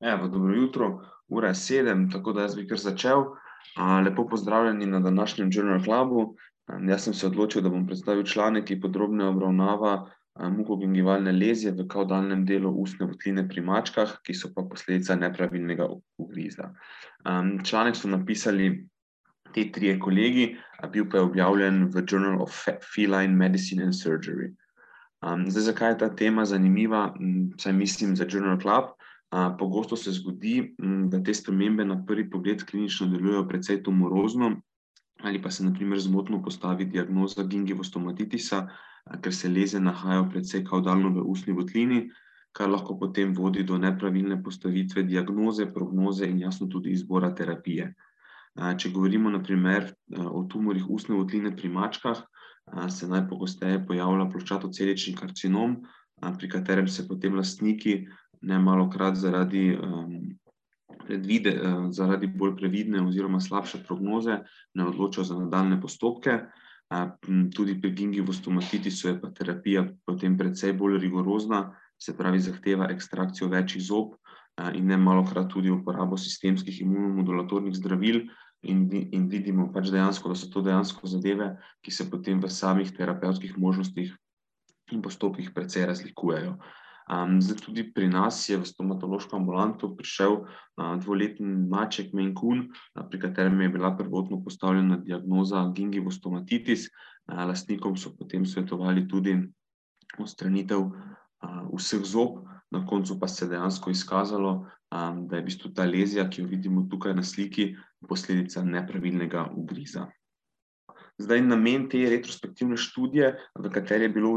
Evo, dobro jutro, ura je sedem, tako da jaz bi kar začel. Lepo pozdravljeni na današnjem Journal Clubu. Jaz sem se odločil, da bom predstavil članek, ki podrobno obravnava mukogingivalne lezije v kaudalnem delu ustne votline pri mačkah, ki so pa posledica nepravilnega ugriza. Članek so napisali ti trije kolegi, bil pa je objavljen v Journal of Feline Medicine and Surgery. Zdaj, zakaj je ta tema zanimiva, saj mislim za Journal Club? Pogosto se zgodi, da te spremembe na prvi pogled klinično delujejo precej tumorozno ali pa se na primer zmotno postavi diagnoza gingivostomatitisa, ker se lezije nahajajo precej kavdalno v ustni votlini, kar lahko potem vodi do nepravilne postavitve diagnoze, prognoze in jasno tudi izbora terapije. Če govorimo na primer o tumorjih ustne votline pri mačkah, se najpogosteje pojavlja ploščatocelični karcinom, pri katerem se potem lastniki nemalokrat zaradi predvide, zaradi bolj previdne oziroma slabše prognoze ne odločajo za nadaljnje postopke. Tudi pri gingivostomatitisu je pa terapija potem precej bolj rigorozna, se pravi, zahteva ekstrakcijo več zob, in nemalokrat tudi uporabo sistemskih imunomodulatornih zdravil in in vidimo pač dejansko, da so to dejansko zadeve, ki se potem v samih terapevtskih možnostih in postopkih precej razlikujejo. Zdaj tudi pri nas je v stomatološko ambulanto prišel dvoletni maček maine coon, pri katerem je bila prvotno postavljena diagnoza gingivostomatitis. Lastnikom so potem svetovali tudi odstranitev vseh zob, na koncu pa se je dejansko izkazalo, da je v bistvu ta lezija, ki jo vidimo tukaj na sliki, posledica nepravilnega ugriza. Zdaj namen te retrospektivne študije, v kateri je bilo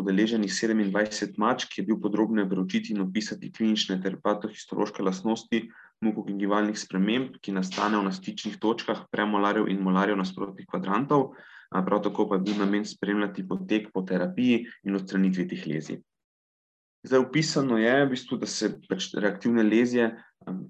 udeleženih sedemindvajset mačk, je bil podrobneje preučiti in opisati klinične ter patohistološke lastnosti mukogingivalnih sprememb, ki nastanejo na stičnih točkah premolarjev in molarjev nasprotnih kvadrantov, prav tako pa je bil namen spremljati potek po terapiji in odstranitvi teh lezij. Zdaj opisano je v bistvu, da se pač reaktivne lezije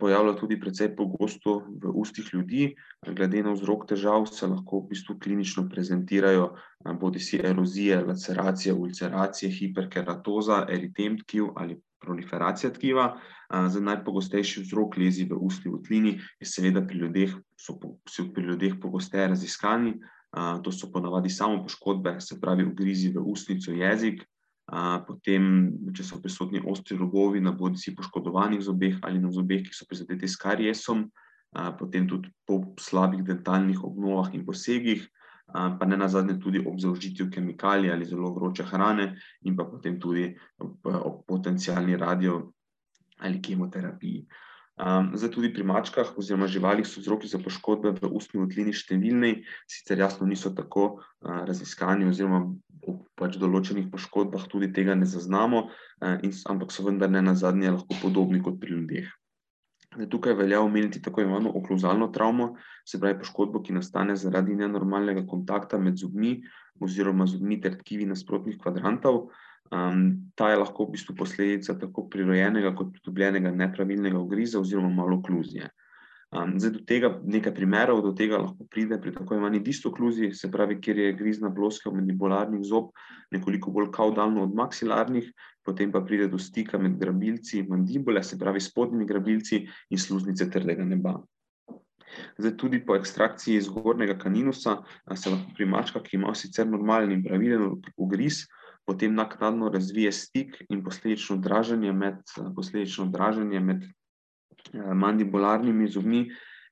pojavljajo tudi precej pogosto v ustih ljudi. Glede na vzrok težav se lahko v bistvu klinično prezentirajo bodisi erozije, laceracije, ulceracije, hiperkeratoza, eritem tkiv ali proliferacija tkiva. Zdaj najpogostejši vzrok lezij v ustni votlini je seveda pri ljudeh, so so pri ljudeh pogosteje raziskani. To so ponavadi samopoškodbe, se pravi ugrizi v ustnico, jezik, potem če so prisotni ostri rogovi na bodisi poškodovanih zobeh ali na zobeh, ki so prizadeti s kariesom, potem tudi po slabih dentalnih obnovah in posegih, pa nenazadnje tudi ob zaužitju kemikalij ali zelo vroče hrane in pa potem tudi ob potencialni radio- ali kemoterapiji. Zdaj tudi pri mačkah oziroma živalih so vzroki za poškodbe v ustni votlini številni, sicer jasno niso tako raziskani oziroma pač določenih poškodbah tudi tega ne zaznamo, in ampak so vendar nenazadnje lahko podobni kot pri ljudeh. Zdaj tukaj velja omeniti tako imenovano okluzalno travmo, se pravi poškodbo, ki nastane zaradi nenormalnega kontakta med zobmi oziroma zobmi ter tkivi nasprotnih kvadrantov. Ta je lahko v bistvu posledica tako prirojenega kot pridobljenega nepravilnega ugriza oziroma malokluzije. Zdaj do tega, nekaj primerov, do tega lahko pride pri tako imenovani distokluziji, se pravi, kjer je krizna ploskva mandibularnih zob nekoliko bolj kavdalno od maksilarnih, potem pa pride do stika med grabilci mandibule, se pravi spodnjimi grabilci, in sluznice trdega neba. Zdaj tudi po ekstrakciji zgornjega kaninusa se lahko pri mačkah, ki imajo sicer normalen in pravilen ugriz, potem naknadno razvije stik in posledično draženje med, posledično draženje med mandibularnimi zobmi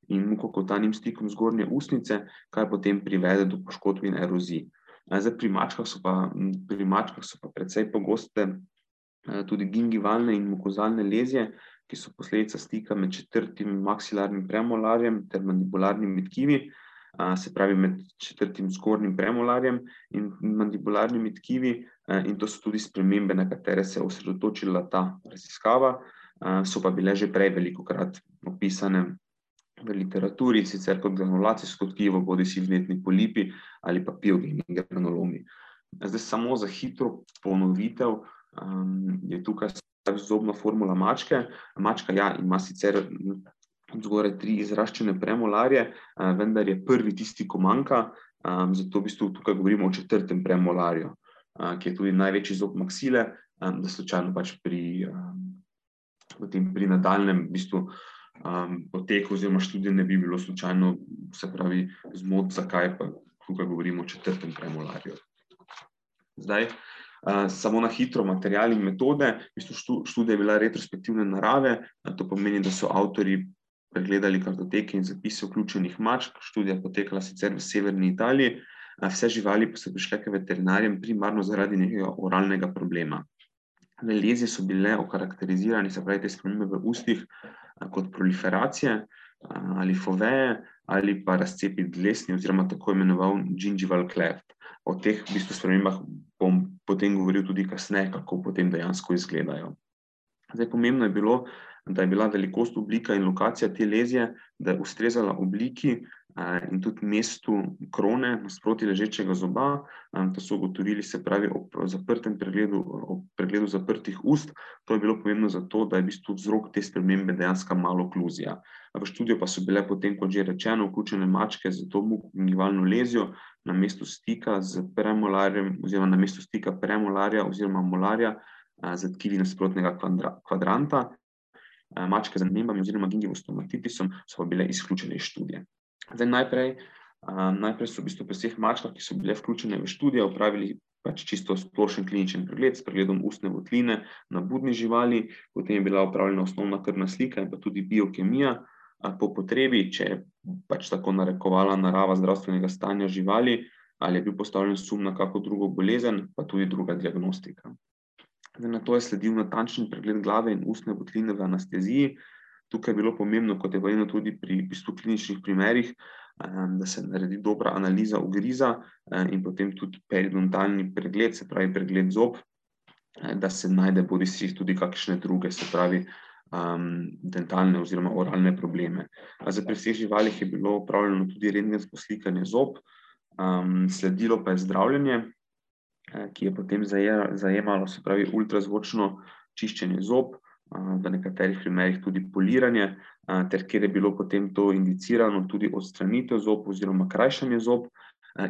in mukokotanjim stikom zgornje ustnice, kar potem privede do poškodb in erozij. Zdaj pri mačkah so pa, pri mačkah so pa precej pogoste tudi gingivalne in mukozalne lezije, ki so posledica stika med četrtim maksilarnim premolarjem ter mandibularnimi tkivi, se pravi med četrtim zgornjim premolarjem in mandibularnimi tkivi, in to so tudi spremembe, na katere se je osredotočila ta raziskava, so pa bile že prej velikokrat opisane v literaturi, sicer kot granulacijsko tkivo, bodisi vnetni polipi ali pa piogeni granulomi. Zdaj samo za hitro ponovitev, je tukaj zobna formula mačke. Mačka, ja, ima sicer zgoraj tri izraščene premolarje, vendar je prvi tisti, ko manjka, zato v bistvu tukaj govorimo o četrtem premolarju, ki je tudi največji zob maksile, da slučajno pač pri potem pri nadaljem v bistvu, um, poteku oziroma študiju ne bi bilo slučajno, se pravi, zmot, zakaj pa tukaj govorimo o četrtem premolarju. Zdaj, uh, samo na hitro, materiali in metode. V bistvu študija je bila retrospektivne narave, to pomeni, da so avtori pregledali kartoteke in zapise vključenih mačk. Študija je potekala sicer v severni Italiji, vse živali pa so prišle k veterinarjem primarno zaradi nekega oralnega problema. Lezije so bile okarakterizirane, se pravi, te spremembe v ustih, kot proliferacije ali foveje, ali pa razcepi dlesni, oziroma tako imenovan gingival cleft. O teh v bistvu spremembah bom potem govoril tudi kasneje, kako potem dejansko izgledajo. Zdaj, pomembno je bilo, da je bila velikost, oblika in lokacija te lezije, da je ustrezala obliki in tudi mestu krone, nasproti ležečega zoba. To so ugotovili, se pravi, ob zaprtem pregledu, ob pregledu zaprtih ust. To je bilo pomembno zato, da je v bistvu vzrok te spremembe dejansko malokluzija. V študijo pa so bile potem, kot že rečeno, vključene mačke z to mukogingivalno lezijo na mestu stika z premolarjem oziroma na mestu stika premolarja oziroma molarja z tkivi nasprotnega kvadranta. Mačke z anembami oziroma gingivostomatisom so bile izključene iz študije. Zdaj, najprej, najprej so v bistvu pri vseh mačkah, ki so bile vključene v študijo, opravili pač čisto splošen kliničen pregled s pregledom ustne votline na budni živali, potem je bila opravljena osnovna krvna slika in pa tudi biokemija. Po potrebi, če je pač tako narekovala narava zdravstvenega stanja živali, ali je bil postavljen sum na kako drugo bolezen, pa tudi druga diagnostika. Zdaj, na to je sledil natančen pregled glave in ustne votline v anesteziji. Tukaj je bilo pomembno, kot je vajeno tudi pri bistvu kliničnih primerih, da se naredi dobra analiza ugriza in potem tudi periodontalni pregled, se pravi pregled zob, da se najde bodi si tudi kakšne druge, se pravi dentalne oziroma oralne probleme. Zdaj, pri vseh živalih je bilo opravljeno tudi rentgensko slikanje zob, sledilo pa je zdravljenje, ki je potem zajemalo, se pravi, ultrazvočno čiščenje zob, v nekaterih primerih tudi poliranje, ter kjer je bilo potem to indicirano, tudi odstranitev zob oziroma krajšanje zob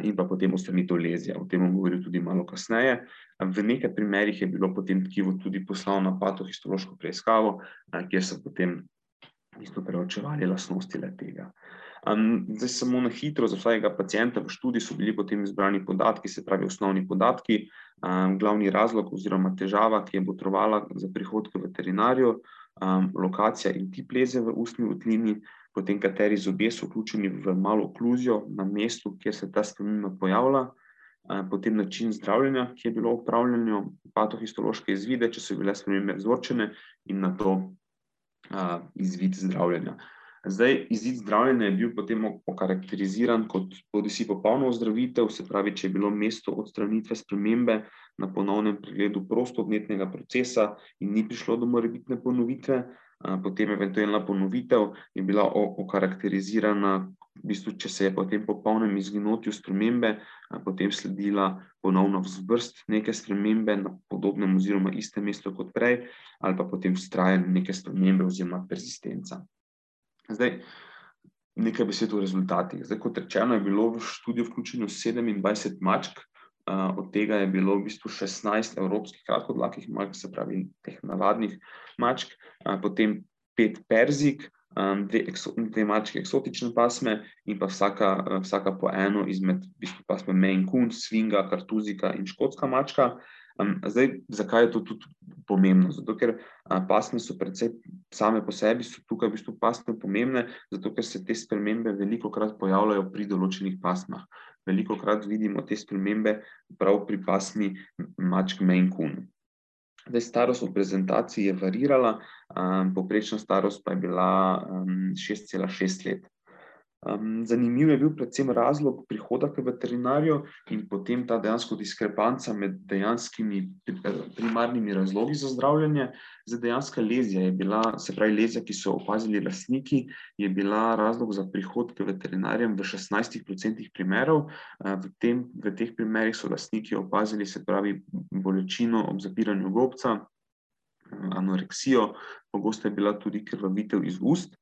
in pa potem odstranitev lezija. O tem bom govoril tudi malo kasneje. V nekaj primerih je bilo potem tkivo tudi poslano na patohistološko preiskavo, kjer so potem bistvu preučevali lastnosti le-tega. Zdaj, samo na hitro za vsakega pacienta v študiji so bili potem izbrani podatki, se pravi osnovni podatki, glavni razlog oziroma težava, ki je botrovala za prihod k veterinarju, lokacija in tip leze v ustni votlini, potem kateri zobje so vključeni v malokluzijo na mestu, kjer se ta sprememba pojavlja, potem način zdravljenja, ki je bilo opravljeno, patohistološke izvide, če so bile spremembe vzročene, in nato izvid zdravljenja. Zdaj, izid zdravljenja je bil potem okarakteriziran kot bodisi popolna ozdravitev, se pravi, če je bilo mesto odstranitve spremembe na ponovnem pregledu prostovnetnega procesa in ni prišlo do morebitne ponovitve, potem eventualna ponovitev je bila okarakterizirana, v bistvu, če se je po tem popolnem izginotju spremembe potem sledila ponovna vzbrst neke spremembe na podobnem oziroma istem mestu kot prej, ali pa potem vztrajanje neke spremembe oziroma persistenca. Zdaj, nekaj besed o rezultatih. Zdaj, kot rečeno, je bilo v študijo vključenih sedemindvajset mačk, od tega je bilo v bistvu šestnajst evropskih kratkodlakih mačk, se pravi teh navadnih mačk, potem pet perzik, dve dve mački eksotične pasme in pa vsaka, vsaka po eno izmed v bistvu pasme maine coon, svinga, kartuzijka in škotska mačka. Zdaj, zakaj je to tudi pomembno? Zato ker, pasme so precej same po sebi so tukaj v bistvu pasme pomembne, zato ker se te spremembe velikokrat pojavljajo pri določenih pasmah. Velikokrat vidimo te spremembe prav pri pasmi mačk maine coon. Zdaj, starost v prezentaciji je variirala, povprečna starost pa je bila, šest cela šest let. zanimiv je bil predvsem razlog prihoda k veterinarju in potem ta dejansko diskrepanca med dejanskimi primarnimi razlogi za zdravljenje. Zdaj, dejanska lezija je bila, se pravi lezija, ki so opazili lastniki, je bila razlog za prihod k veterinarjem v šestnajstih procentih primerov, v tem, v teh primerih so lastniki opazili, se pravi, bolečino ob zapiranju gobca, anoreksijo, pogosto je bila tudi krvavitev iz ust.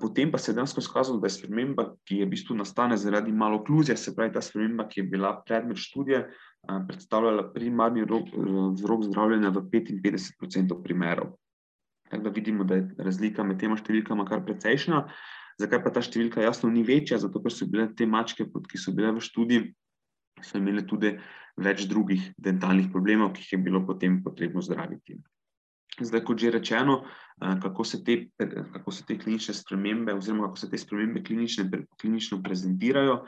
Potem pa se je dejansko izkazalo, da je sprememba, ki je v bistvu nastane zaradi malokluzije, se pravi ta sprememba, ki je bila predmet študije, predstavljala primarni vzrok zdravljenja v petinpetdeset procentov primerov. Tako da vidimo, da je razlika med tema številkama kar precejšnja. Zakaj pa ta številka jasno ni večja? Zato, ker so bile te mačke, ki so bile v študiji, so imele tudi več drugih dentalnih problemov, ki jih je bilo potem potrebno zdraviti. Zdaj, kot že rečeno, kako se te, kako se te klinične spremembe, oziroma kako se te spremembe klinične, klinično prezentirajo,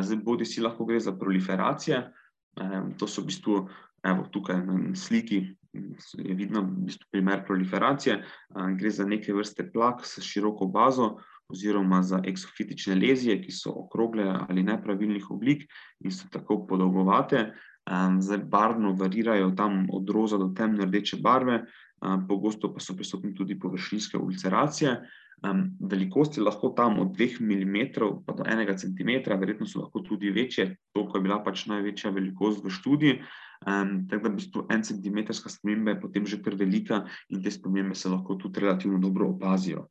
zdaj bodi si lahko gre za proliferacije, to so v bistvu, evo, tukaj na sliki je vidno v bistvu primer proliferacije, gre za neke vrste plak s široko bazo oziroma za eksofitične lezije, ki so okrogle ali nepravilnih oblik in so tako podolgovate, zdaj barvno varirajo tam od roza do temne rdeče barve, pogosto pa so prisotne tudi površinske ulceracije. Velikost je lahko tam od dveh milimetrov pa do enega centimetra, verjetno so lahko tudi večje, toliko je bila pač največja velikost v študiji, tako da v bistvu en centimetrska sprememba je potem že kar velika in te spremembe se lahko tudi relativno dobro opazijo.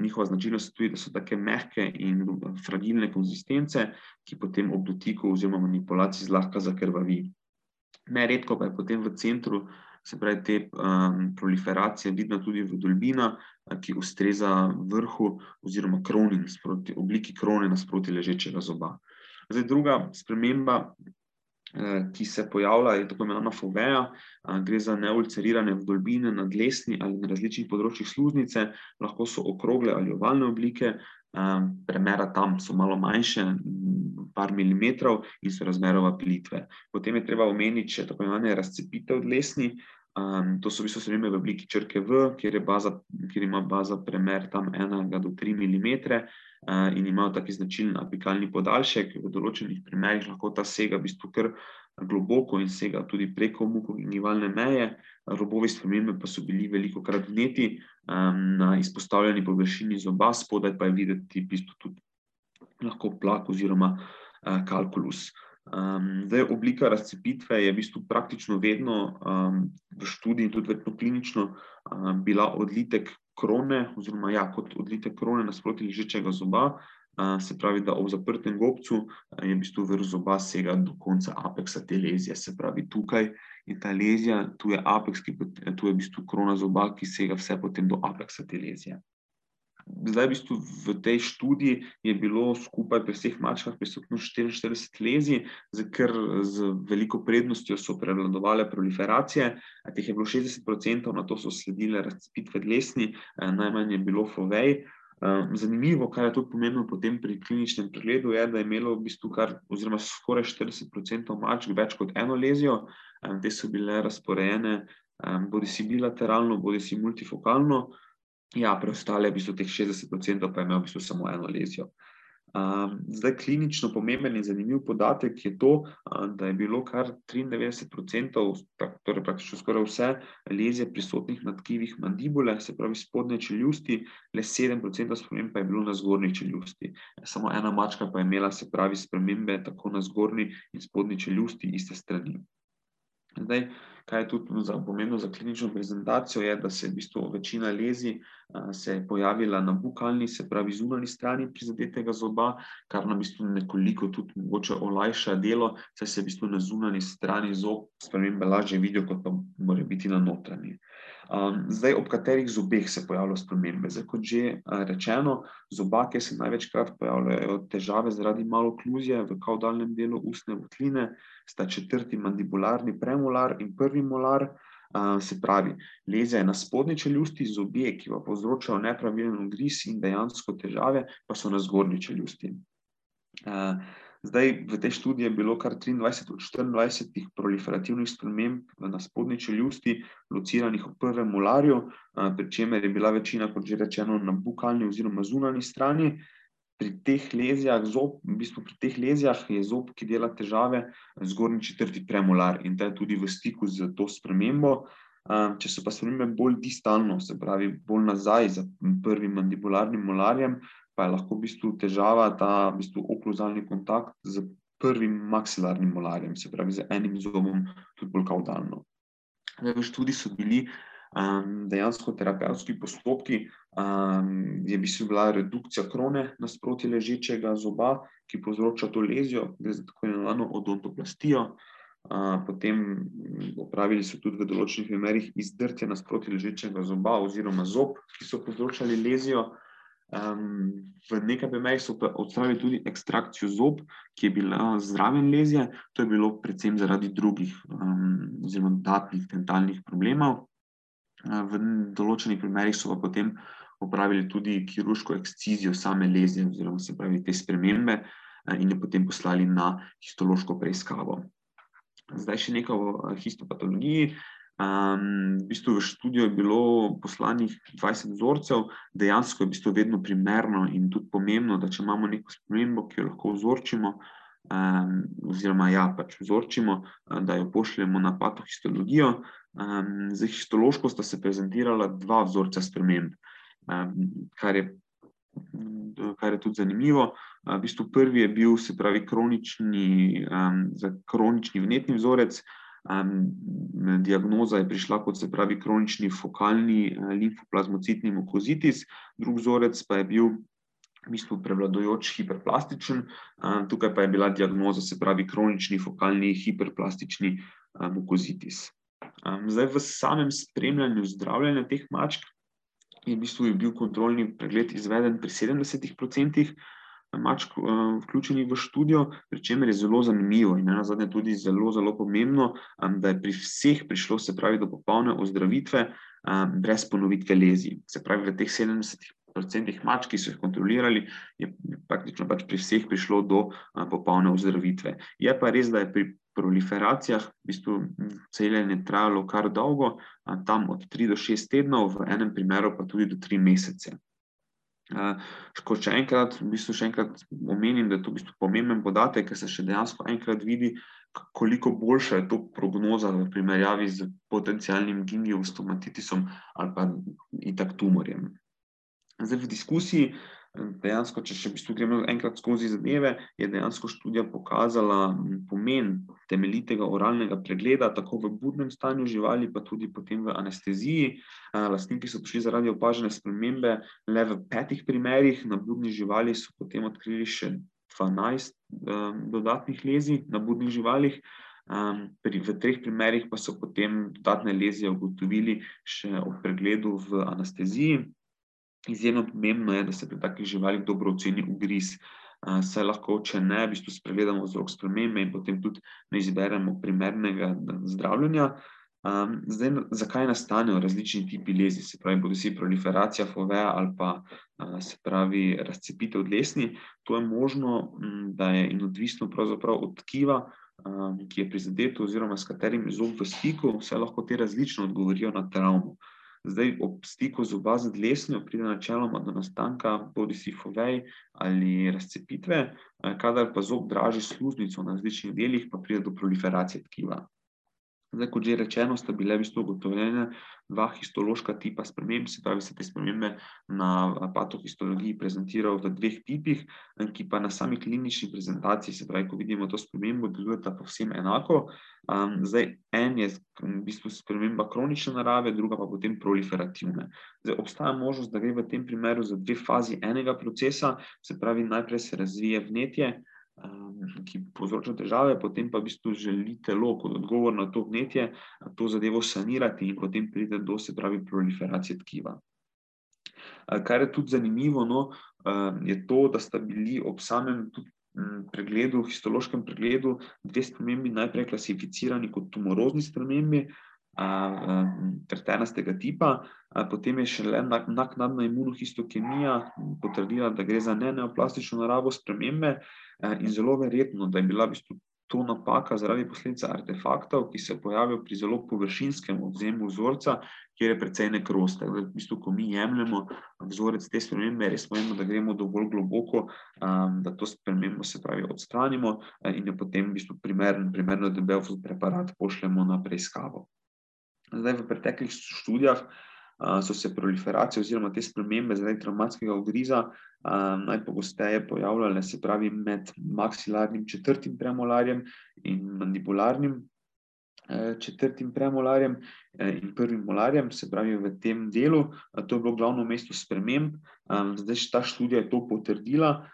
Njihova značilnost je tudi, da so take mehke in fragilne konzistence, ki potem ob dotiku oziroma manipulaciji zlahka zakrvavi. Neredko pa je potem v centru, se pravi te proliferacije vidna tudi vdolbina, ki ustreza vrhu oziroma kroni nasproti, obliki krone nasproti ležečega zoba. Zdaj druga sprememba, ki se pojavlja, je tako imenovana foveja, gre za neulcerirane vdolbine na dlesni ali na različnih področjih sluznice, lahko so okrogle ali ovalne oblike, premera tam so malo manjše, par milimetrov, in so razmeroma plitve. Potem je treba omeniti še tako imenovane razcepitev dlesni, to so v bistvu spremembe v obliki črke V, kjer je baza, kjer ima baza premer tam enega do tri milimetre, in imajo tak značilen apikalni podaljšek, v določenih primerih lahko ta sega v bistvu kar globoko in sega tudi preko mukogingivalne meje, robovi spremembe pa so bili velikokrat vneti, na izpostavljeni površini zoba, spodaj pa je videti v bistvu tudi lahko plak oziroma, kalkulus. zdaj oblika razcepitve je v bistvu praktično vedno, v študiji tudi verjetno klinično, bila odlitek krone oziroma, ja, kot odlitek krone nasproti ležečega zoba, se pravi, da ob zaprtem gobcu je v bistvu vrh zoba sega do konca apeksa te lezije, se pravi, tukaj je ta lezija, tu je apeks, ki tu je v bistvu krona zoba, ki sega vse potem do apeksa te lezije. Zdaj v bistvu v tej študiji je bilo skupaj pri vseh mačkah prisotno štiriinštirideset lezij, zdaj kar z veliko prednostjo so prevladovale proliferacije, teh je bilo šestdeset procentov, nato so sledile razcepitve dlesni, najmanj je bilo fovej. Zanimivo, kar je tudi pomembno potem pri kliničnem pregledu, je, da je imelo v bistvu kar oziroma skoraj štirideset procentov mačk več kot eno lezijo, te so bile razporejene, bodisi bilateralno bodisi multifokalno, ja, preostale v bistvu teh šestdeset procentov pa je imelo v bistvu samo eno lezijo. Zdaj klinično pomemben in zanimiv podatek je to, da je bilo kar triindevetdeset procentov, torej praktično skoraj vse lezije prisotnih na tkivih mandibule, se pravi spodnje čeljusti, le sedem procentov sprememb pa je bilo na zgornji čeljusti. Samo ena mačka pa je imela, se pravi, spremembe tako na zgornji in spodnji čeljusti iste strani. Zdaj, kaj je tudi pomembno za klinično prezentacijo, je, da se v bistvu večina lezij, se je pojavila na bukalni, se pravi zunanji strani prizadetega zoba, kar nam v bistvu nekoliko tudi mogoče olajša delo, saj se v bistvu na zunanji strani zob spremembe lažje vidijo kot pa morebiti na notranji. zdaj, ob katerih zobeh se pojavljajo spremembe, zdaj, kot že, rečeno, zoba, kjer se največkrat pojavljajo težave zaradi malokluzije v kavdalnem delu ustne votline, sta četrti mandibularni premolar in prvi molar, se pravi, lezija je na spodnji čeljusti, zobje, ki pa povzročajo nepravilen ugriz in dejansko težave, pa so na zgornji čeljusti. Zdaj, v tej študiji je bilo kar triindvajset od štiriindvajsetih proliferativnih sprememb na spodnji čeljusti lociranih v prvem molarju, pri čemer je bila večina, kot že rečeno, na bukalni oziroma zunanji strani. Pri teh lezijah zob, v bistvu pri teh lezijah je zob, ki dela težave, zgornji četrti premolar, in ta je tudi v stiku s to spremembo. če so pa spremembe bolj distalno, se pravi bolj nazaj za prvim mandibularnim molarjem, pa je lahko v bistvu težava ta v bistvu okluzalni kontakt s prvim maksilarnim molarjem, se pravi z enim zobom tudi bolj kavdalno. Zdaj v študiji so bili, dejansko terapevtski postopki, je v bistvu bila redukcija krone nasproti ležečega zoba, ki povzroča to lezijo, gre za tako imenovano odontoplastijo, potem opravili so tudi v določenih primerih izdrtje nasproti ležečega zoba oziroma zob, ki so povzročali lezijo. Um, v nekaj primerih so odstranili tudi ekstrakcijo zob, ki je bila zraven lezije. To je bilo predvsem zaradi drugih, um, zelo dodatnih dentalnih problemov. Uh, v določenih primerih so pa potem opravili tudi kirurško ekscizijo same lezije, oziroma se pravi te spremembe, uh, in jo potem poslali na histološko preiskavo. Zdaj še nekaj o histopatologiji. Um, v bistvu v študiju je bilo poslanih 20 vzorcev, dejansko je v bistvu vedno primerno in tudi pomembno, da če imamo neko spremembo, ki jo lahko vzorčimo, um, oziroma ja, pač vzorčimo, da jo pošljemo na patohistologijo. Um, za histološko sta se prezentirala dva vzorca sprememb, um, kar, je, kar je tudi zanimivo. V bistvu prvi je bil, se pravi, kronični, um, kronični vnetni vzorec. Um, diagnoza je prišla kot se pravi kronični fokalni uh, limfoplazmocitni mukozitis, drug vzorec pa je bil v bistvu prevladujoč hiperplastičen, uh, tukaj pa je bila diagnoza se pravi kronični fokalni hiperplastični uh, mukozitis. Um, zdaj, v samem spremljanju zdravljenja teh mačk je v bistvu je bil kontrolni pregled izveden pri 70%. Mačk uh, vključenih v študijo, pri čemer je zelo zanimivo in na zadnje tudi zelo, zelo pomembno, um, da je pri vseh prišlo, se pravi, do popolne ozdravitve um, brez ponovitve lezi. Se pravi, v teh 70% mačk, ki so jih kontrolirali, je praktično pač pri vseh prišlo do uh, popolne ozdravitve. Je pa res, da je pri proliferacijah v bistvu celjenje trajalo kar dolgo, uh, tam od 3 do 6 tednov, v enem primeru pa tudi do 3 mesece. Ko še enkrat, v bistvu še enkrat omenim, da je to v bistvu pomemben podatek, ker se še dejansko enkrat vidi, koliko boljša je to prognoza v primerjavi z potencijalnim gingiostomatisom ali pa itak tumorjem. Zdaj v diskusiji dejansko, če še v bistvu gremo enkrat skozi zadeve, je dejansko študija pokazala pomen temeljitega oralnega pregleda, tako v budnem stanju živali, pa tudi potem v anesteziji. Lastniki so prišli zaradi opažene spremembe le v petih primerih, na budni živali so potem odkrili še 12 um, dodatnih lezi na budnih živalih. Um, pri, v treh primerih pa so potem dodatne lezije ugotovili še ob pregledu v anesteziji. Izjemno pomembno je, da se pri takih živalih dobro oceni ugriz. Saj lahko, če ne, v bistvu spregledamo vzrok spremembe in potem tudi ne izberemo primernega zdravljenja. Zdaj, zakaj nastanejo različni tipi lezi, se pravi, bodi si proliferacija foveja ali pa se pravi razcepitev dlesni. To je možno, da je in odvisno od tkiva, ki je prizadeto oziroma s katerim je zob v stiku, vse lahko te različno odgovorijo na travmo. Zdaj, ob stiku zoba z dlesnjo pride načeloma do nastanka bodi si fovej ali razcepitve, kadar pa zob draži sluznico na različnih delih, pa pride do proliferacije tkiva. Zdaj, kot že rečeno, sta bile v bistvu ugotovljene dva histološka tipa sprememb, se pravi, se te spremembe na patohistologiji prezentirajo v dveh tipih, ki pa na sami klinični prezentaciji, se pravi, ko vidimo to spremembo, delujeta povsem enako. Um, zdaj, en je v bistvu sprememba kronične narave, druga pa potem proliferativne. Zdaj, obstaja možnost, da gre v tem primeru za dve fazi enega procesa, se pravi, najprej se razvije vnetje, ki povzroča težave, potem pa v bistvu želi telo kot odgovor na to vnetje, to zadevo sanirati in potem pride do, se pravi, proliferacije tkiva. Kar je tudi zanimivo, no, je to, da sta bili ob samem pregledu, histološkem pregledu, dve spremembi najprej klasificirani kot tumorozni spremembi, tertenastega tipa, potem je šele naknadna imunohistokemija potrdila, da gre za neneoplastično naravo spremembe, in zelo verjetno, da je bila v bistvu to napaka zaradi posledica artefaktov, ki se pojavijo pri zelo površinskem odzemu vzorca, kjer je precej nekrosta. V bistvu, ko mi jemljemo vzorec te spremembe, res pomembno, da gremo dovolj globoko, da to spremembo se pravi odstranimo in jo potem v bistvu primern, primerno debel preparat pošljemo na preiskavo. Zdaj, v preteklih študijah so se proliferacije oziroma te spremembe zaradi traumatskega ugriza najpogosteje pojavljale, se pravi, med maksilarnim četrtim premolarjem in mandibularnim četrtim premolarjem in prvim molarjem, se pravi, v tem delu. To je bilo glavno mesto sprememb. Zdaj, ta študija je to potrdila.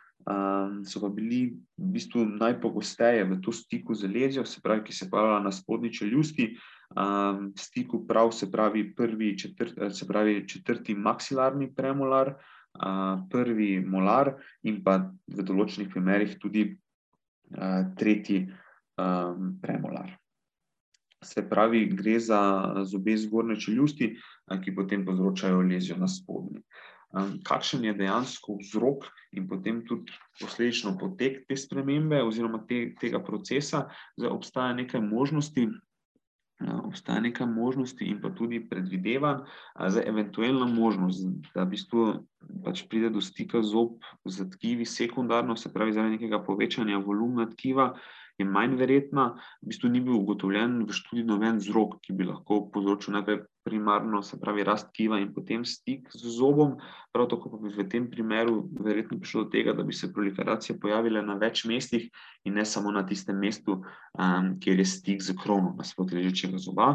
So pa bili v bistvu najpogosteje v to stiku z lezijo, se pravi, ki se pojavlja na spodnji čeljusti, um, stiku prav, se pravi, prvi, četrt, se pravi četrti maksilarni premolar, uh, prvi molar in pa v določenih primerih tudi uh, tretji um, premolar. Se pravi, gre za zobe zgornje čeljusti, ki potem povzročajo lezijo na spodnji. Kakšen je dejansko vzrok in potem tudi posledično potek te spremembe oziroma te, tega procesa, da obstaja nekaj možnosti, obstaja nekaj možnosti in pa tudi predvidevanj za eventualno možnost, da v bistvu pač pride do stika zob z tkivi sekundarno, se pravi zaradi nekega povečanja volumna tkiva, je manj verjetna. V bistvu ni bil ugotovljen v študiju noben vzrok, ki bi lahko povzročil najprej primarno, se pravi, rast tkiva in potem stik z zobom. Prav tako pa bi v tem primeru verjetno prišlo do tega, da bi se proliferacija pojavila na več mestih in ne samo na tistem mestu, um, kjer je stik z kronom nasproti ležečega zoba.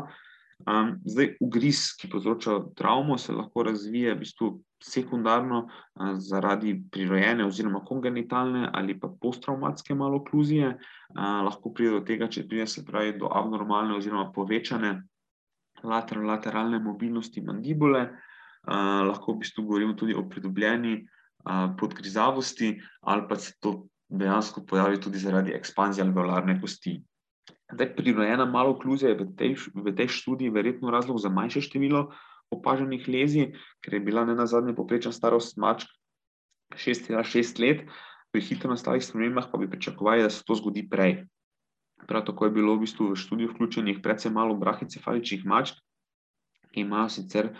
Um, zdaj, ugriz, ki povzroča travmo, se lahko razvije v bistvu sekundarno uh, zaradi prirojene oziroma kongenitalne ali pa posttraumatske malokluzije. Uh, lahko pride do tega, če pride se pravi do abnormalne oziroma povečane lateralne mobilnosti mandibule. Uh, lahko v bistvu govorimo tudi o pridobljeni uh, podgrizavosti ali pa se to dejansko pojavi tudi zaradi ekspanzije alveolarne kosti. Zdaj, prirojena malo okluzija je v tej, v tej študiji verjetno razlog za manjše število opaženih lezij, ker je bila ne na zadnje poprečna starost mačk 6,6 let, pri hitro nastalih spremembah pa bi pričakovali, da se to zgodi prej. Prav tako je bilo v bistvu v študiju vključenih predvsem malo brahicefaličnih mačk, ki imajo sicer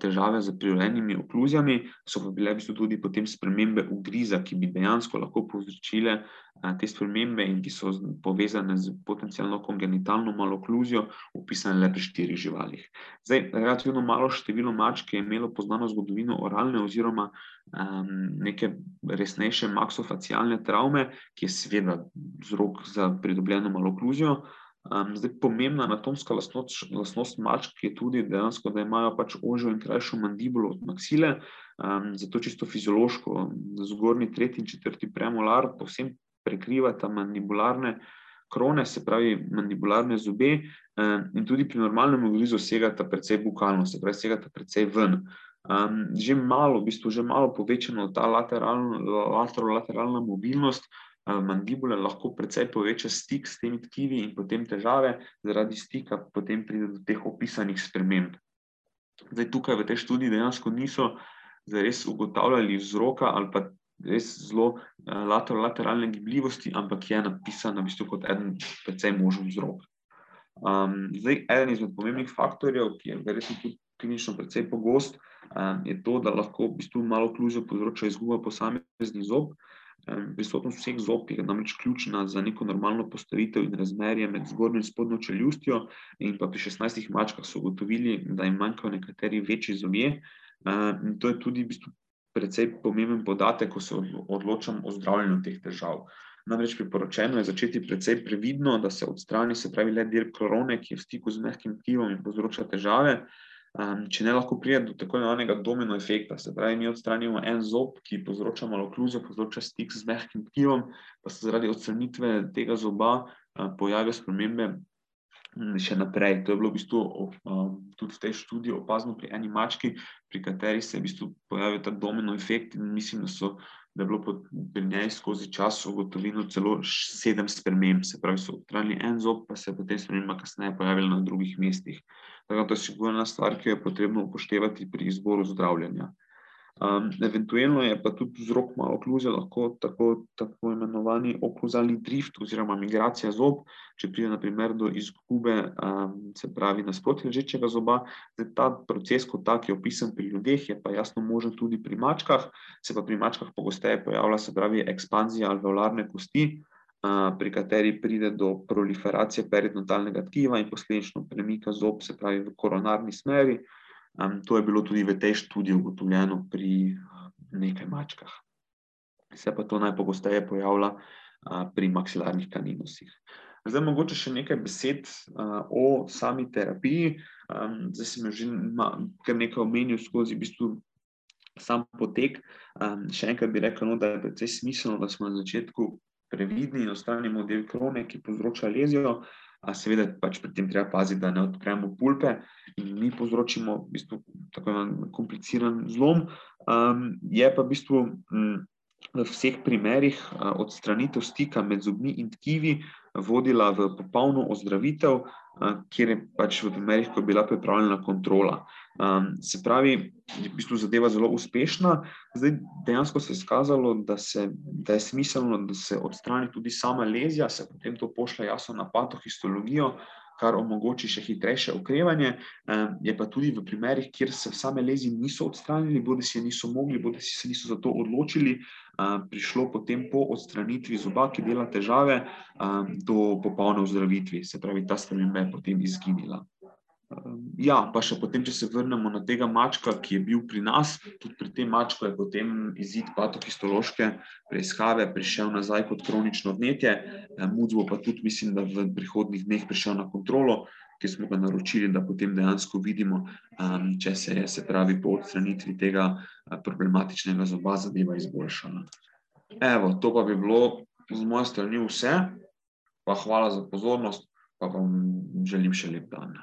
težave z prirojenimi okluzijami, so pa bile v bistvu tudi potem spremembe ugriza, ki bi dejansko lahko povzročile eh, te spremembe in ki so povezane z potencijalno kongenitalno malo okluzijo, opisane le pri štirih živalih. Zdaj, relativno malo število mačk je imelo poznano zgodovino oralne oziroma um, neke resnejše maksofacialne travme, ki je seveda vzrok za pridobljeno malo okluzijo. Um, zdaj, pomembna anatomska lastnost, lastnost mačk je tudi dejansko, da imajo pač ožjo in krajšo mandibulo od maksile, um, zato čisto fiziološko, zgornji, tretji in četrti premolar povsem prekrivata mandibularne krone, se pravi mandibularne zobe, um, in tudi pri normalnem ugrizu segata precej bukalno, se pravi, segata precej ven. Um, že malo, v bistvu, že malo povečano ta lateralna, lateralna mobilnost mandibule lahko precej poveča stik s temi tkivi in potem težave, zaradi stika potem pride do teh opisanih sprememb. Zdaj, tukaj v tej študiji dejansko niso zares ugotavljali vzroka ali pa res zelo lateralne gibljivosti, ampak je napisano v bistvu kot eden precej možen vzrok. Um, zdaj, eden izmed pomembnih faktorjev, ki je verjetno tudi klinično precej pogost, um, je to, da lahko v bistvu malo klužo povzroča izguba posameznih zob. Prisotnost vseh zob je namreč ključna za neko normalno postavitev in razmerje med zgornjo in spodnjo čeljustjo. In pa pri 16 mačkah so ugotovili, da jim manjkajo nekateri večji zobje. In to je tudi v bistvu precej pomemben podatek, ko se odločam o zdravljenju teh težav. Namreč priporočeno je začeti precej previdno, da se odstrani, se pravi, le del klorone, ki je v stiku z mehkim tkivom in povzroča težave. Um, če ne lahko pride do tako imenovanega domino efekta, se pravi, mi odstranimo en zob, ki povzroča malo okluzijo, povzroča stik z mehkim tkivom, pa se zaradi odstranitve tega zoba uh, pojavijo spremembe um, še naprej. To je bilo v bistvu um, tudi v tej študiji opazno pri eni mački, pri kateri se je v bistvu pojavil ta domino efekt in mislim, da so. Da je bilo pri njej skozi čas ugotovljeno celo sedem sprememb, se pravi, so odstranili en zob, pa se je potem sprememba kasneje pojavila na drugih mestih. Tako da je sigurna stvar, ki jo je potrebno upoštevati pri izboru zdravljenja. Um, eventualno je pa tudi vzrok malo okluzije, lahko tako, tako imenovani okluzalni drift oziroma migracija zob, če pride naprimer do izgube, um, se pravi, nasprotja ležečega zoba. Zdaj, ta proces kot tak je opisan pri ljudeh, je pa jasno možen tudi pri mačkah, se pa pri mačkah pogosteje pojavlja, se pravi, ekspanzija alveolarne kosti, pri kateri pride do proliferacije periodontalnega tkiva in posledično premika zob, se pravi v koronarni smeri. To je bilo tudi v tej študiji ugotovljeno pri nekaj mačkah. Se pa to najpogosteje pojavlja pri maksilarnih kaninusih. Zdaj, mogoče še nekaj besed uh, o sami terapiji. Um, zdaj sem že kar nekaj omenil skozi v bistvu sam potek. Um, še enkrat bi rekel, no, da je precej smiselno, da smo na začetku previdni in ostranimo del krone, ki povzroča lezijo. seveda pač pri tem treba paziti, da ne odpremo pulpe in mi povzročimo v bistvu tako kompliciran zlom. Um, je pa v bistvu m, v vseh primerih odstranitev stika med zobmi in tkivi vodila v popolno ozdravitev, kjer je pač v primerih, ko je bila pripravljena kontrola. Se pravi, je v bistvu zadeva zelo uspešna. Zdaj, dejansko se je izkazalo, da, se, da je smiselno, da se odstrani tudi sama lezija, se potem to pošlje jasno na patohistologijo, kar omogoči še hitrejše okrevanje. Je pa tudi v primerih, kjer se same lezi niso odstranili, bodi si je niso mogli, bodi si se niso za to odločili, prišlo potem po odstranitvi zoba, ki dela težave, do popolne ozdravitve. Se pravi, ta sprememba je potem izginila. Ja, pa še potem, če se vrnemo na tega mačka, ki je bil pri nas, tudi pri tem mačku je potem izid patohistološke preiskave prišel nazaj kot kronično vnetje. Muc bo pa tudi, mislim, da v prihodnih dneh prišel na kontrolo, ki smo ga naročili, da potem dejansko vidimo, če se je, se pravi, po odstranitvi tega problematičnega zoba zadeva izboljšala. Evo, to pa bi bilo z moje strani vse. Pa hvala za pozornost, pa vam želim še lep dan.